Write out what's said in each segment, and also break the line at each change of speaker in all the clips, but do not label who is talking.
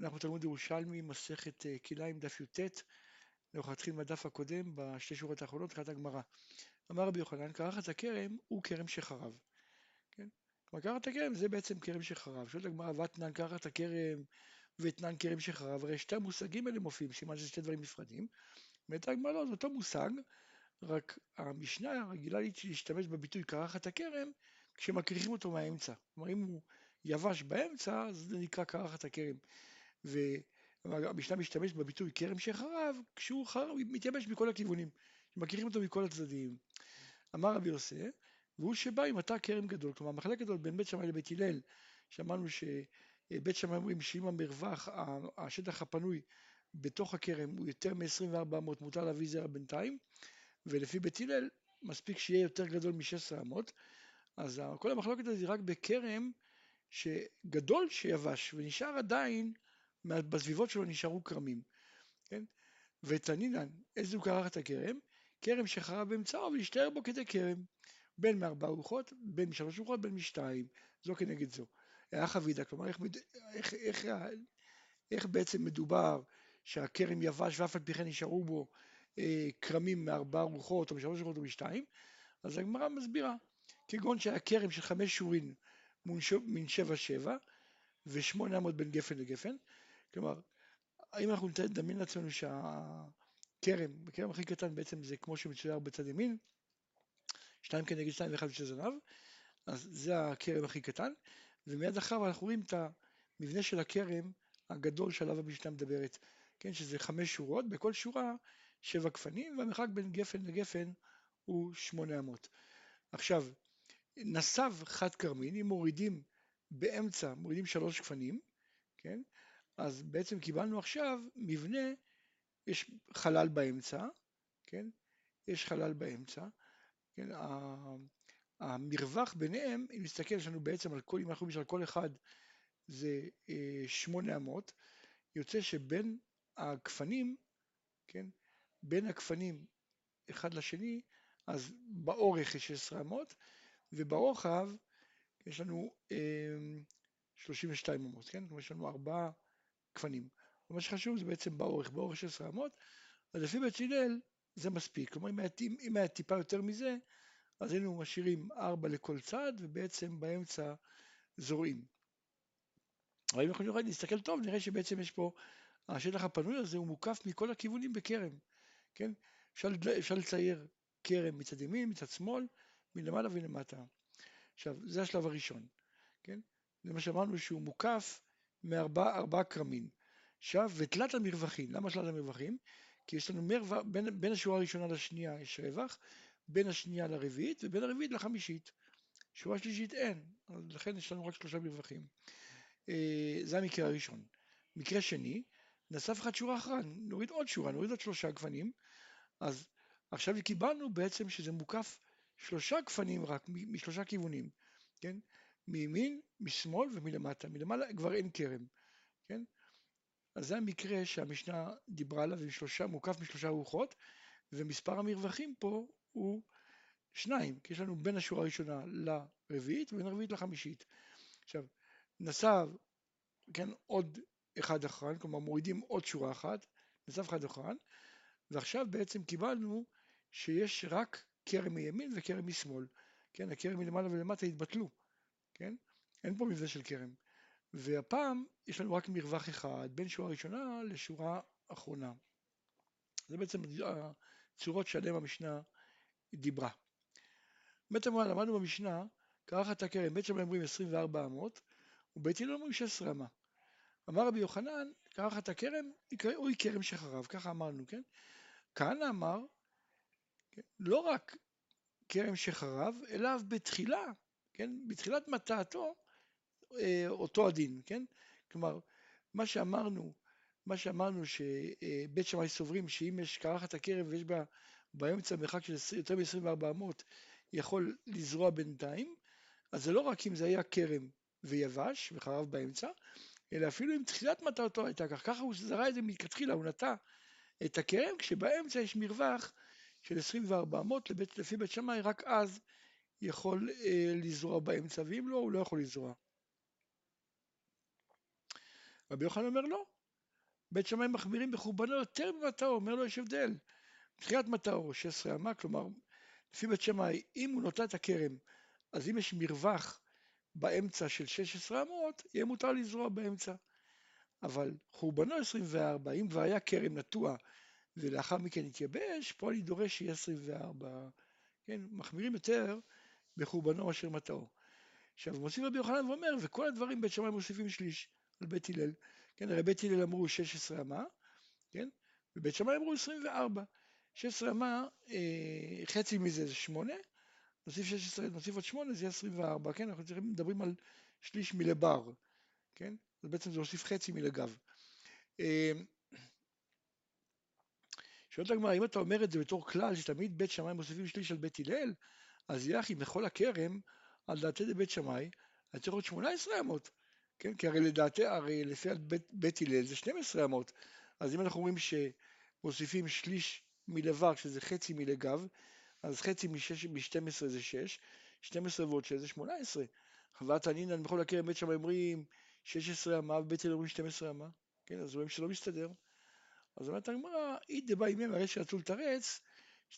אנחנו תלמוד ירושלמי, מסכת אה, כליים, דף י"ט, אנחנו נתחיל מהדף הקודם, בשתי שורות האחרונות, תחילת הגמרא. אמר רבי יוחנן, קרחת הכרם הוא כרם שחרב. כן? כלומר, קרחת הכרם זה בעצם כרם שחרב. שואלת הגמרא, ואתנן קרחת הכרם ואתנן כרם שחרב, הרי שתי המושגים האלה מופיעים, סימן שזה שתי דברים נפרדים. אומרת הגמרא, לא, זה אותו מושג, רק המשנה רגילה להשתמש בביטוי קרחת הכרם, כשמקריחים אותו מהאמצע. כלומר, אם הוא יבש באמצע, אז זה נקרא קרחת הכרם. והמשנה משתמש בביטוי כרם שחרב, כשהוא חרב, מתייבש מכל הכיוונים, מכירים אותו מכל הצדדים. אמר רבי יוסף, והוא שבא עם אתה כרם גדול, כלומר מחלק גדול בין בית שמאי לבית הלל, שאמרנו שבית שמאי אומרים שאם המרווח, השטח הפנוי בתוך הכרם הוא יותר מ-24 אמות, מותר להביא זרע בינתיים, ולפי בית הלל מספיק שיהיה יותר גדול מ-16 אמות, אז כל המחלוקת הזאת היא רק בכרם שגדול שיבש ונשאר עדיין בסביבות שלו נשארו כרמים, כן? ותנינן, איזה הוא קרח את הכרם? כרם שחרב באמצעו ולהשתער בו כדי כרם, בין מארבע רוחות, בין משלוש רוחות, בין משתיים, זו כנגד זו. היה חבידה, כלומר איך, איך, איך, איך בעצם מדובר שהכרם יבש ואף על פי כן נשארו בו אה, כרמים מארבע רוחות או משלוש רוחות או משתיים, אז הגמרא מסבירה, כגון שהיה כרם של חמש שורין מן שבע שבע ושמונה אמות בין גפן לגפן, כלומר, האם אנחנו נדמיין לעצמנו שהכרם, הכרם הכי קטן בעצם זה כמו שמצויר בצד ימין, שתיים כנגד שתיים ואחד ושתי זנב, אז זה הכרם הכי קטן, ומיד אחריו אנחנו רואים את המבנה של הכרם הגדול שעליו המשנה מדברת, כן, שזה חמש שורות, בכל שורה שבע גפנים, והמרחק בין גפן לגפן הוא שמונה אמות. עכשיו, נסב חד כרמין, אם מורידים באמצע, מורידים שלוש גפנים, כן, אז בעצם קיבלנו עכשיו מבנה, יש חלל באמצע, כן? יש חלל באמצע, כן? המרווח ביניהם, אם נסתכל, יש לנו בעצם על כל, אם אנחנו על כל אחד זה אה, שמונה אמות, יוצא שבין הגפנים, כן? בין הגפנים אחד לשני, אז באורך יש 16 אמות, וברוחב יש לנו אה, 32 אמות, כן? כלומר יש לנו ארבעה גפנים. ומה שחשוב זה בעצם באורך, באורך 16 אמות, אז לפי בית הלל זה מספיק. כלומר אם היה, אם היה טיפה יותר מזה, אז היינו משאירים 4 לכל צד, ובעצם באמצע זורעים. אבל אם אנחנו יכולים להסתכל טוב, נראה שבעצם יש פה, השטח הפנוי הזה הוא מוקף מכל הכיוונים בכרם, כן? אפשר, אפשר לצייר כרם מצד ימין, מצד שמאל, מלמעלה ולמטה. עכשיו, זה השלב הראשון, כן? זה מה שאמרנו שהוא מוקף מארבעה כרמים. עכשיו, ותלת המרווחים, למה תלת המרווחים? כי יש לנו מרווח, בין, בין השורה הראשונה לשנייה יש רווח, בין השנייה לרביעית ובין הרביעית לחמישית. שורה שלישית אין, לכן יש לנו רק שלושה מרווחים. אה, זה המקרה הראשון. מקרה שני, נסף אחת שורה אחת, נוריד עוד שורה, נוריד עוד שלושה גפנים, אז עכשיו קיבלנו בעצם שזה מוקף שלושה גפנים רק, משלושה כיוונים, כן? מימין, משמאל ומלמטה. מלמעלה כבר אין כרם, כן? אז זה המקרה שהמשנה דיברה עליו עם שלושה, מוקף משלושה רוחות, ומספר המרווחים פה הוא שניים, כי יש לנו בין השורה הראשונה לרביעית ובין הרביעית לחמישית. עכשיו, נסב, כן, עוד אחד אחרן, כלומר מורידים עוד שורה אחת, נסב אחד אחרן, ועכשיו בעצם קיבלנו שיש רק כרם מימין וכרם משמאל, כן, הכרם מלמעלה ולמטה התבטלו, כן? אין פה מבנה של כרם. והפעם יש לנו רק מרווח אחד בין שורה ראשונה לשורה אחרונה. זה בעצם הצורות שעליהן המשנה דיברה. בית אמרה, למדנו במשנה, קרחת הכרם, בית שמאי אומרים 24 אמות, ובית הלל אומרים 16 אמה. אמר רבי יוחנן, קרחת הכרם, הוא כרם שחרב, ככה אמרנו, כן? כהנא אמר, כן, לא רק כרם שחרב, אלא בתחילה כן? בתחילת מטעתו אה, אותו הדין, כן? כלומר, מה שאמרנו, מה שאמרנו שבית שמאי סוברים שאם יש קרחת הכרם ויש בה באמצע מרחק של יותר מ-24 אמות, יכול לזרוע בינתיים, אז זה לא רק אם זה היה כרם ויבש וחרב באמצע, אלא אפילו אם תחילת מטרתו הייתה כך, ככה הוא זרע את זה מלכתחילה, הוא נטע את הכרם, כשבאמצע יש מרווח של 24 אמות, לפי בית שמאי, רק אז יכול אה, לזרוע באמצע, ואם לא, הוא לא יכול לזרוע. רבי יוחנן אומר לא, בית שמאי מחמירים בחורבנו יותר ממטאו, אומר לו יש הבדל. תחילת מטאו 16 אמה, כלומר לפי בית שמאי אם הוא נוטה את הכרם אז אם יש מרווח באמצע של 16 אמות יהיה מותר לזרוע באמצע. אבל חורבנו 24, אם כבר היה כרם נטוע ולאחר מכן התייבש, פה אני דורש שיהיה 24. כן, מחמירים יותר בחורבנו מאשר מטאו. עכשיו מוסיף רבי יוחנן ואומר, וכל הדברים בית שמאי מוסיפים שליש על בית הלל. כן, הרי בית הלל אמרו 16 אמה, כן, ובית שמאי אמרו 24. 16 אמה, אה, חצי מזה זה 8, נוסיף 16, נוסיף עוד 8, זה יהיה 24, כן, אנחנו צריכים, מדברים על שליש מלבר, כן, אז בעצם זה להוסיף חצי מלגב. אה, שואלת הגמרא, אם אתה אומר את זה בתור כלל שתמיד בית שמאי מוסיפים שליש על בית הלל, אז יחי בכל הכרם, על דעתי דבית שמאי, היה צריך להיות 18 אמות, כן? כי הרי לדעתי, הרי לפי בית, בית הלל זה 12 אמות, אז אם אנחנו אומרים שמוסיפים שליש מלבר, שזה חצי מלגב, אז חצי מ-12 זה 6, 12 ועוד 6 זה 18. חוות הנינן בכל הכרם בית שמאי אומרים 16 אמה, ובית הלל אומרים 12 אמה, כן? אז רואים שלא מסתדר. אז אומרת הגמרא, אי דבא ימי הרי שרצו לתרץ,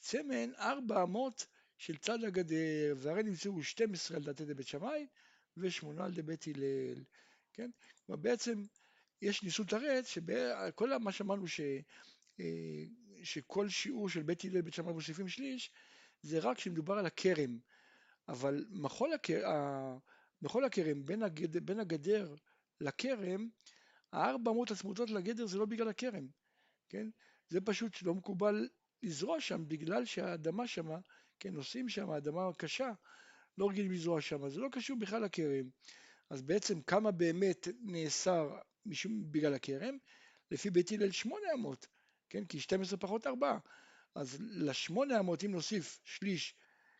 צמן ארבע אמות של צד הגדר, והרי נמצאו 12 על דעתי דבית שמאי ושמונה על דבית הלל, כן? כלומר בעצם יש ניסו לתרץ שכל מה שאמרנו ש, אה, שכל שיעור של בית הלל ובית שמאי מוסיפים שליש, זה רק כשמדובר על הכרם, אבל מחול, הכר, מחול הכרם בין, הגד, בין הגדר לכרם, הארבע אמות הצמודות לגדר זה לא בגלל הכרם, כן? זה פשוט לא מקובל לזרוע שם בגלל שהאדמה שמה, כן, נוסעים שם, האדמה קשה, לא רגילים לזרוע שם, זה לא קשור בכלל לכרם. אז בעצם כמה באמת נאסר משום בגלל הכרם? לפי בית הלל שמונה אמות, כן? כי 12 פחות 4. אז לשמונה אמות אם נוסיף שליש,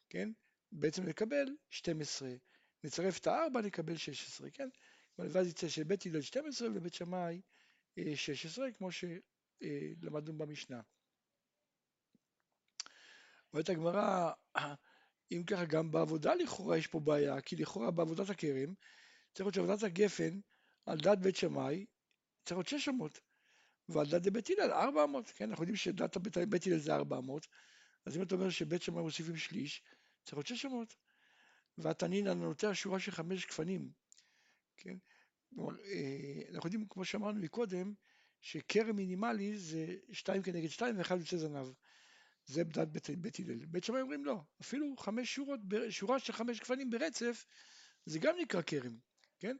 כן? בעצם נקבל 12. נצרף את הארבע נקבל 16, כן? ואז יצא שבית הלל 12 ובית שמאי 16, כמו ש... אה, למדנו במשנה. אומרת הגמרא, אם ככה גם בעבודה לכאורה יש פה בעיה, כי לכאורה בעבודת הכרם צריך להיות שעבודת הגפן על דת בית שמאי צריך להיות שש אמות, ועל דת בית הלל ארבע אמות, כן, אנחנו יודעים שדת בית, הלל זה ארבע אמות, אז אם אתה אומר שבית שמאי מוסיפים שליש, צריך להיות שש אמות, והתנין נוטע שורה של חמש גפנים, כן, אה, אנחנו יודעים כמו שאמרנו מקודם, שכרם מינימלי זה שתיים כנגד שתיים ואחד יוצא זנב. זה דת בית, בית הלל. בית שמאי אומרים לא, אפילו חמש שורות, שורה של חמש גפנים ברצף, זה גם נקרא כרם, כן?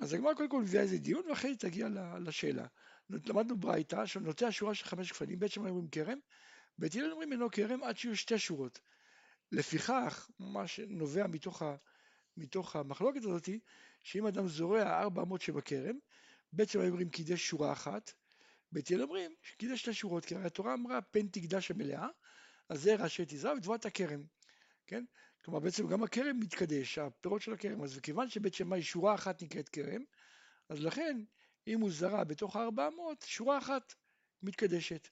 אז הגמרא קודם כל מביאה איזה דיון ואחרי זה תגיע לשאלה. למדנו ברייתא שנוטע שורה של חמש גפנים, בית שמאי אומרים כרם, בית הלל אומרים אינו כרם עד שיהיו שתי שורות. לפיכך, מה שנובע מתוך, ה, מתוך המחלוקת הזאת, שאם אדם זורע ארבע אמות שבכרם, בית שמאי אומרים קידש שורה אחת, בית הלל אומרים קידש שתי שורות, כי הרי התורה אמרה פן תקדש המלאה, אז זה ראשי תזרע ותבואת הכרם, כן? כלומר בעצם גם הכרם מתקדש, הפירות של הכרם, אז כיוון שבית שמאי שורה אחת נקראת כרם, אז לכן אם הוא זרע בתוך הארבע אמות, שורה אחת מתקדשת.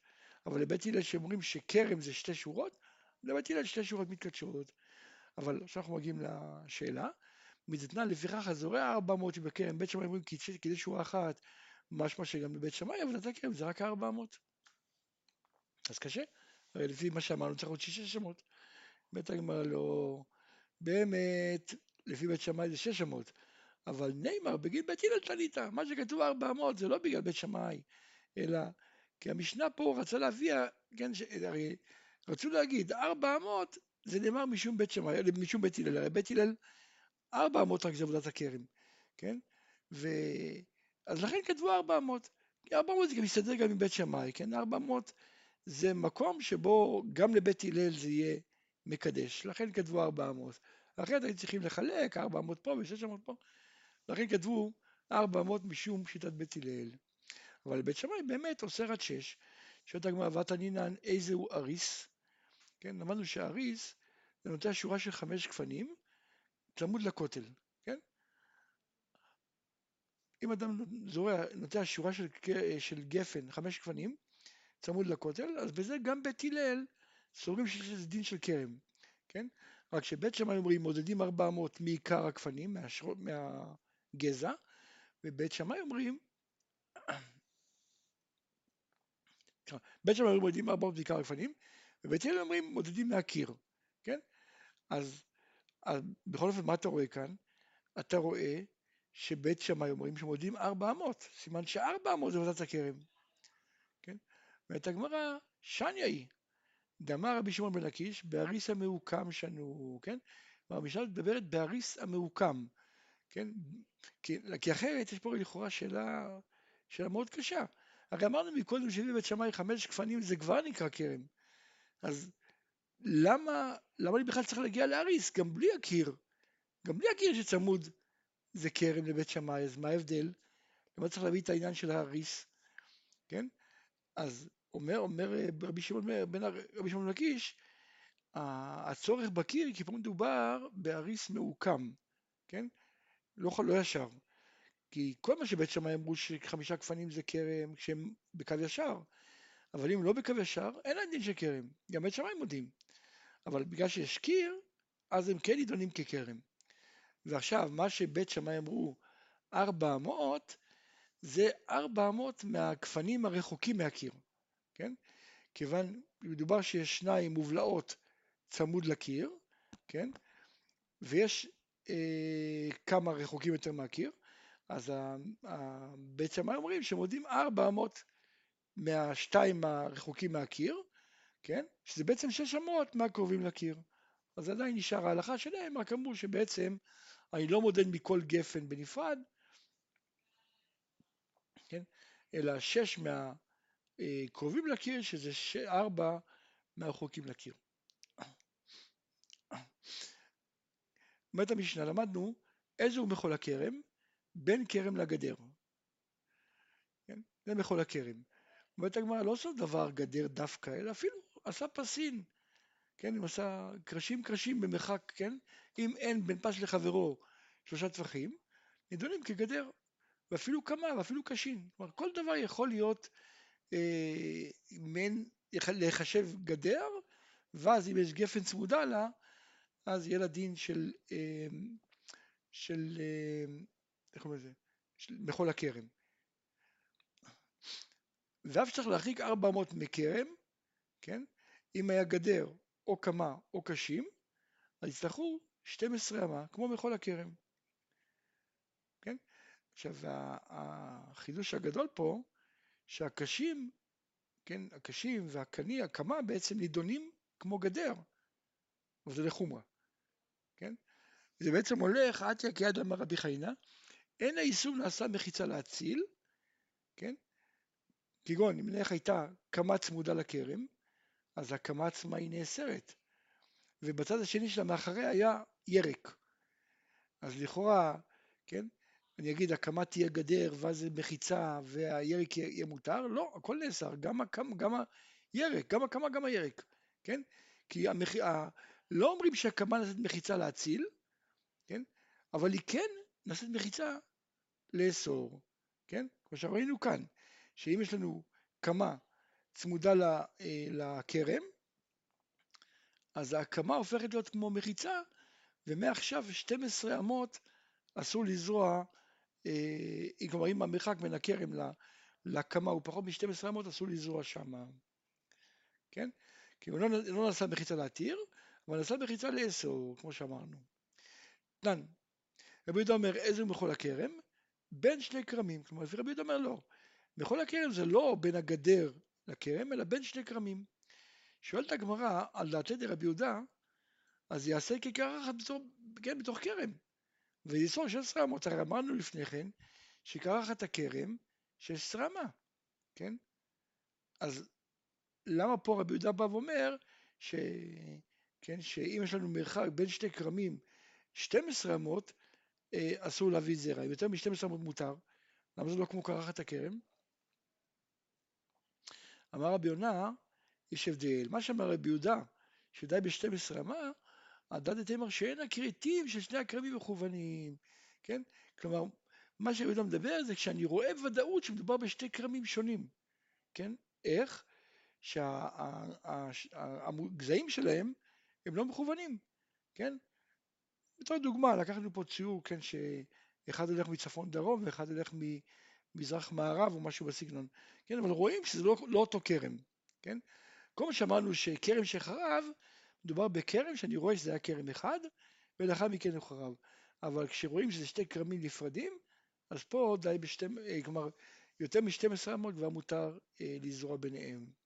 אבל לבית הלל שאומרים שכרם זה שתי שורות, לבית הלל שתי שורות מתקדשות. אבל עכשיו אנחנו מגיעים לשאלה, מדתנן לפיכך הזורע ארבע מאות שבכרם, בית שמאי אומרים כדי שורה אחת, משמע שגם בבית שמאי עבודת הכרם זה רק ארבע מאות. אז קשה, הרי לפי מה שאמרנו צריך עוד שישה שמות. בית הגמרא לא, באמת, לפי בית שמאי זה שש אמות, אבל ניימר בגיל בית הלל תנית, מה שכתוב ארבע אמות זה לא בגלל בית שמאי, אלא כי המשנה פה רצה להביא, כן, ש... הרי רצו להגיד ארבע אמות זה נאמר משום בית שמאי, משום בית הלל, הרי בית הלל ארבע אמות רק זה עבודת הכרם, כן? ו... אז לכן כתבו ארבע אמות. כי ארבע אמות זה גם מסתדר גם עם בית שמאי, כן? ארבע אמות זה מקום שבו גם לבית הלל זה יהיה מקדש, לכן כתבו ארבע אמות. אחרת היו צריכים לחלק ארבע אמות פה ושש אמות פה, לכן כתבו ארבע אמות משום שיטת בית הלל. אבל בית שמאי באמת אוסר עד שש. שואלת הגמרא ותנינן הוא אריס? כן, למדנו שאריס זה נותן שורה של חמש גפנים, צמוד לכותל? אם אדם זורע, נוטע שורה של, של גפן, חמש גפנים, צמוד לכותל, אז בזה גם בית הלל סוברים שיש דין של כרם, כן? רק שבית שמאי אומרים מודדים 400 מעיקר הגפנים, מהגזע, ובית שמאי אומרים, בית שמאי אומרים מודדים 400 בעיקר לפנים, ובית הלל אומרים מודדים מהקיר, כן? אז, אז בכל אופן מה אתה רואה כאן? אתה רואה שבית שמאי אומרים שמודדים 400, סימן ש-400 זה עבודת הכרם, כן? ואת הגמרא, שניה היא, דאמר רבי שמעון בן לקיש, באריס המעוקם שנו, כן? והמשנה מדברת באריס המעוקם, כן? כי, כי אחרת יש פה לכאורה שאלה, שאלה מאוד קשה. הרי אמרנו מקודם שהביא בית שמאי חמש גפנים זה כבר נקרא כרם. אז למה, למה אני בכלל צריך להגיע לאריס? גם בלי הקיר, גם בלי הקיר שצמוד זה כרם לבית שמאי, אז מה ההבדל? למה צריך להביא את העניין של האריס? כן? אז אומר, אומר רבי שמעון בן רבי שמעון לקיש, הצורך בקיר, כי פה מדובר באריס מעוקם, כן? לא, לא ישר. כי כל מה שבית שמאי אמרו שחמישה גפנים זה כרם כשהם בקו ישר, אבל אם לא בקו ישר, אין להם דין של כרם, גם בית שמאי מודים. אבל בגלל שיש קיר, אז הם כן נידונים ככרם. ועכשיו, מה שבית שמאי אמרו 400, זה 400 מהגפנים הרחוקים מהקיר, כן? כיוון, מדובר שיש שניים מובלעות צמוד לקיר, כן? ויש אה, כמה רחוקים יותר מהקיר, אז בית שמאי אומרים שמודים 400 מהשתיים הרחוקים מהקיר, כן? שזה בעצם 600 מהקרובים לקיר. אז עדיין נשאר ההלכה שלהם, רק אמרו שבעצם אני לא מודד מכל גפן בנפרד, כן? אלא 6 מהקרובים לקיר, שזה 4 מהרחוקים לקיר. אומרת המשנה, למדנו איזה הוא מחול הכרם? בין כרם לגדר. כן? זה מחול הכרם. אומרת הגמרא, לא עושה דבר גדר דווקא, אלא אפילו עשה פסין. כן, הוא עשה קרשים קרשים במרחק, כן? אם אין בין פס לחברו שלושה טווחים, נידונים כגדר, ואפילו כמה, ואפילו קשים. כלומר, כל דבר יכול להיות אה, מן, להיחשב גדר, ואז אם יש גפן צמודה לה, אז יהיה לה דין של, אה, של, אה, איך קוראים לזה? של מחול הכרם. ואף צריך להרחיק 400 מכרם, כן? אם היה גדר או קמה או קשים, אז יצטרכו 12 אמה, כמו מחול הכרם. כן? עכשיו, החידוש הגדול פה, שהקשים, כן, הקשים והקני, הקמה בעצם נידונים כמו גדר, אבל זה לחומרה. כן? זה בעצם הולך עד כיד אמר רבי חיינה, אין האיסור נעשה מחיצה להציל, כן? כגון, אם נניח הייתה קמה צמודה לכרם, אז הקמה עצמה היא נאסרת, ובצד השני שלה מאחריה היה ירק. אז לכאורה, כן, אני אגיד הקמה תהיה גדר ואז מחיצה והירק יהיה מותר, לא, הכל נאסר, גם, הקמה, גם הירק, גם הקמה, גם הירק, כן? כי המח... לא אומרים שהקמה נעשית מחיצה להציל, כן? אבל היא כן נעשית מחיצה לאסור, כן? כמו שראינו כאן, שאם יש לנו קמה צמודה אה, לכרם, אז ההקמה הופכת להיות כמו מחיצה, ומעכשיו 12 אמות אסור לזרוע, אה, כלומר אם המרחק בין הכרם להקמה הוא פחות מ-12 אמות, אסור לזרוע שם, כן? כי הוא לא, לא נעשה מחיצה להתיר, אבל נעשה מחיצה לאסור, כמו שאמרנו. דן, רבי יהודה אומר, איזה הוא מחול הכרם? בין שני כרמים, כלומר לפי רבי יהודה אומר לא, מחול הכרם זה לא בין הגדר לכרם, אלא בין שני כרמים. שואלת הגמרא על דעתי דרבי יהודה, אז יעשה כקרחת בתור, כן, בתוך כרם. ויסור 16 אמות, הרי אמרנו לפני כן, שקרחת הכרם 16 אמה, כן? אז למה פה רבי יהודה בא ואומר, ש... כן, שאם יש לנו מרחק בין שני כרמים 12 אמות, אה, אסור להביא זרע, יותר מ-12 אמות מותר, למה זה לא כמו קרחת הכרם? אמר רבי יונה, יש הבדל. מה שאמר רבי יהודה, שדי ב-12 אמה, הדדת אמר שאין הכרתים של שני הכרמים מכוונים, כן? כלומר, מה שרבי יהודה מדבר זה כשאני רואה בוודאות שמדובר בשתי כרמים שונים, כן? איך? שהגזעים שלהם הם לא מכוונים, כן? בתור דוגמה, לקחנו פה ציור, כן, אחד הולך מצפון דרום ואחד הולך ממזרח מערב או משהו בסגנון, כן, אבל רואים שזה לא, לא אותו כרם, כן, כל מה שאמרנו שכרם שחרב, מדובר בכרם שאני רואה שזה היה כרם אחד ולאחר מכן הוא חרב, אבל כשרואים שזה שתי כרמים נפרדים, אז פה די בשתי, כלומר יותר מ-12 אמות כבר מותר אה, לזרוע ביניהם.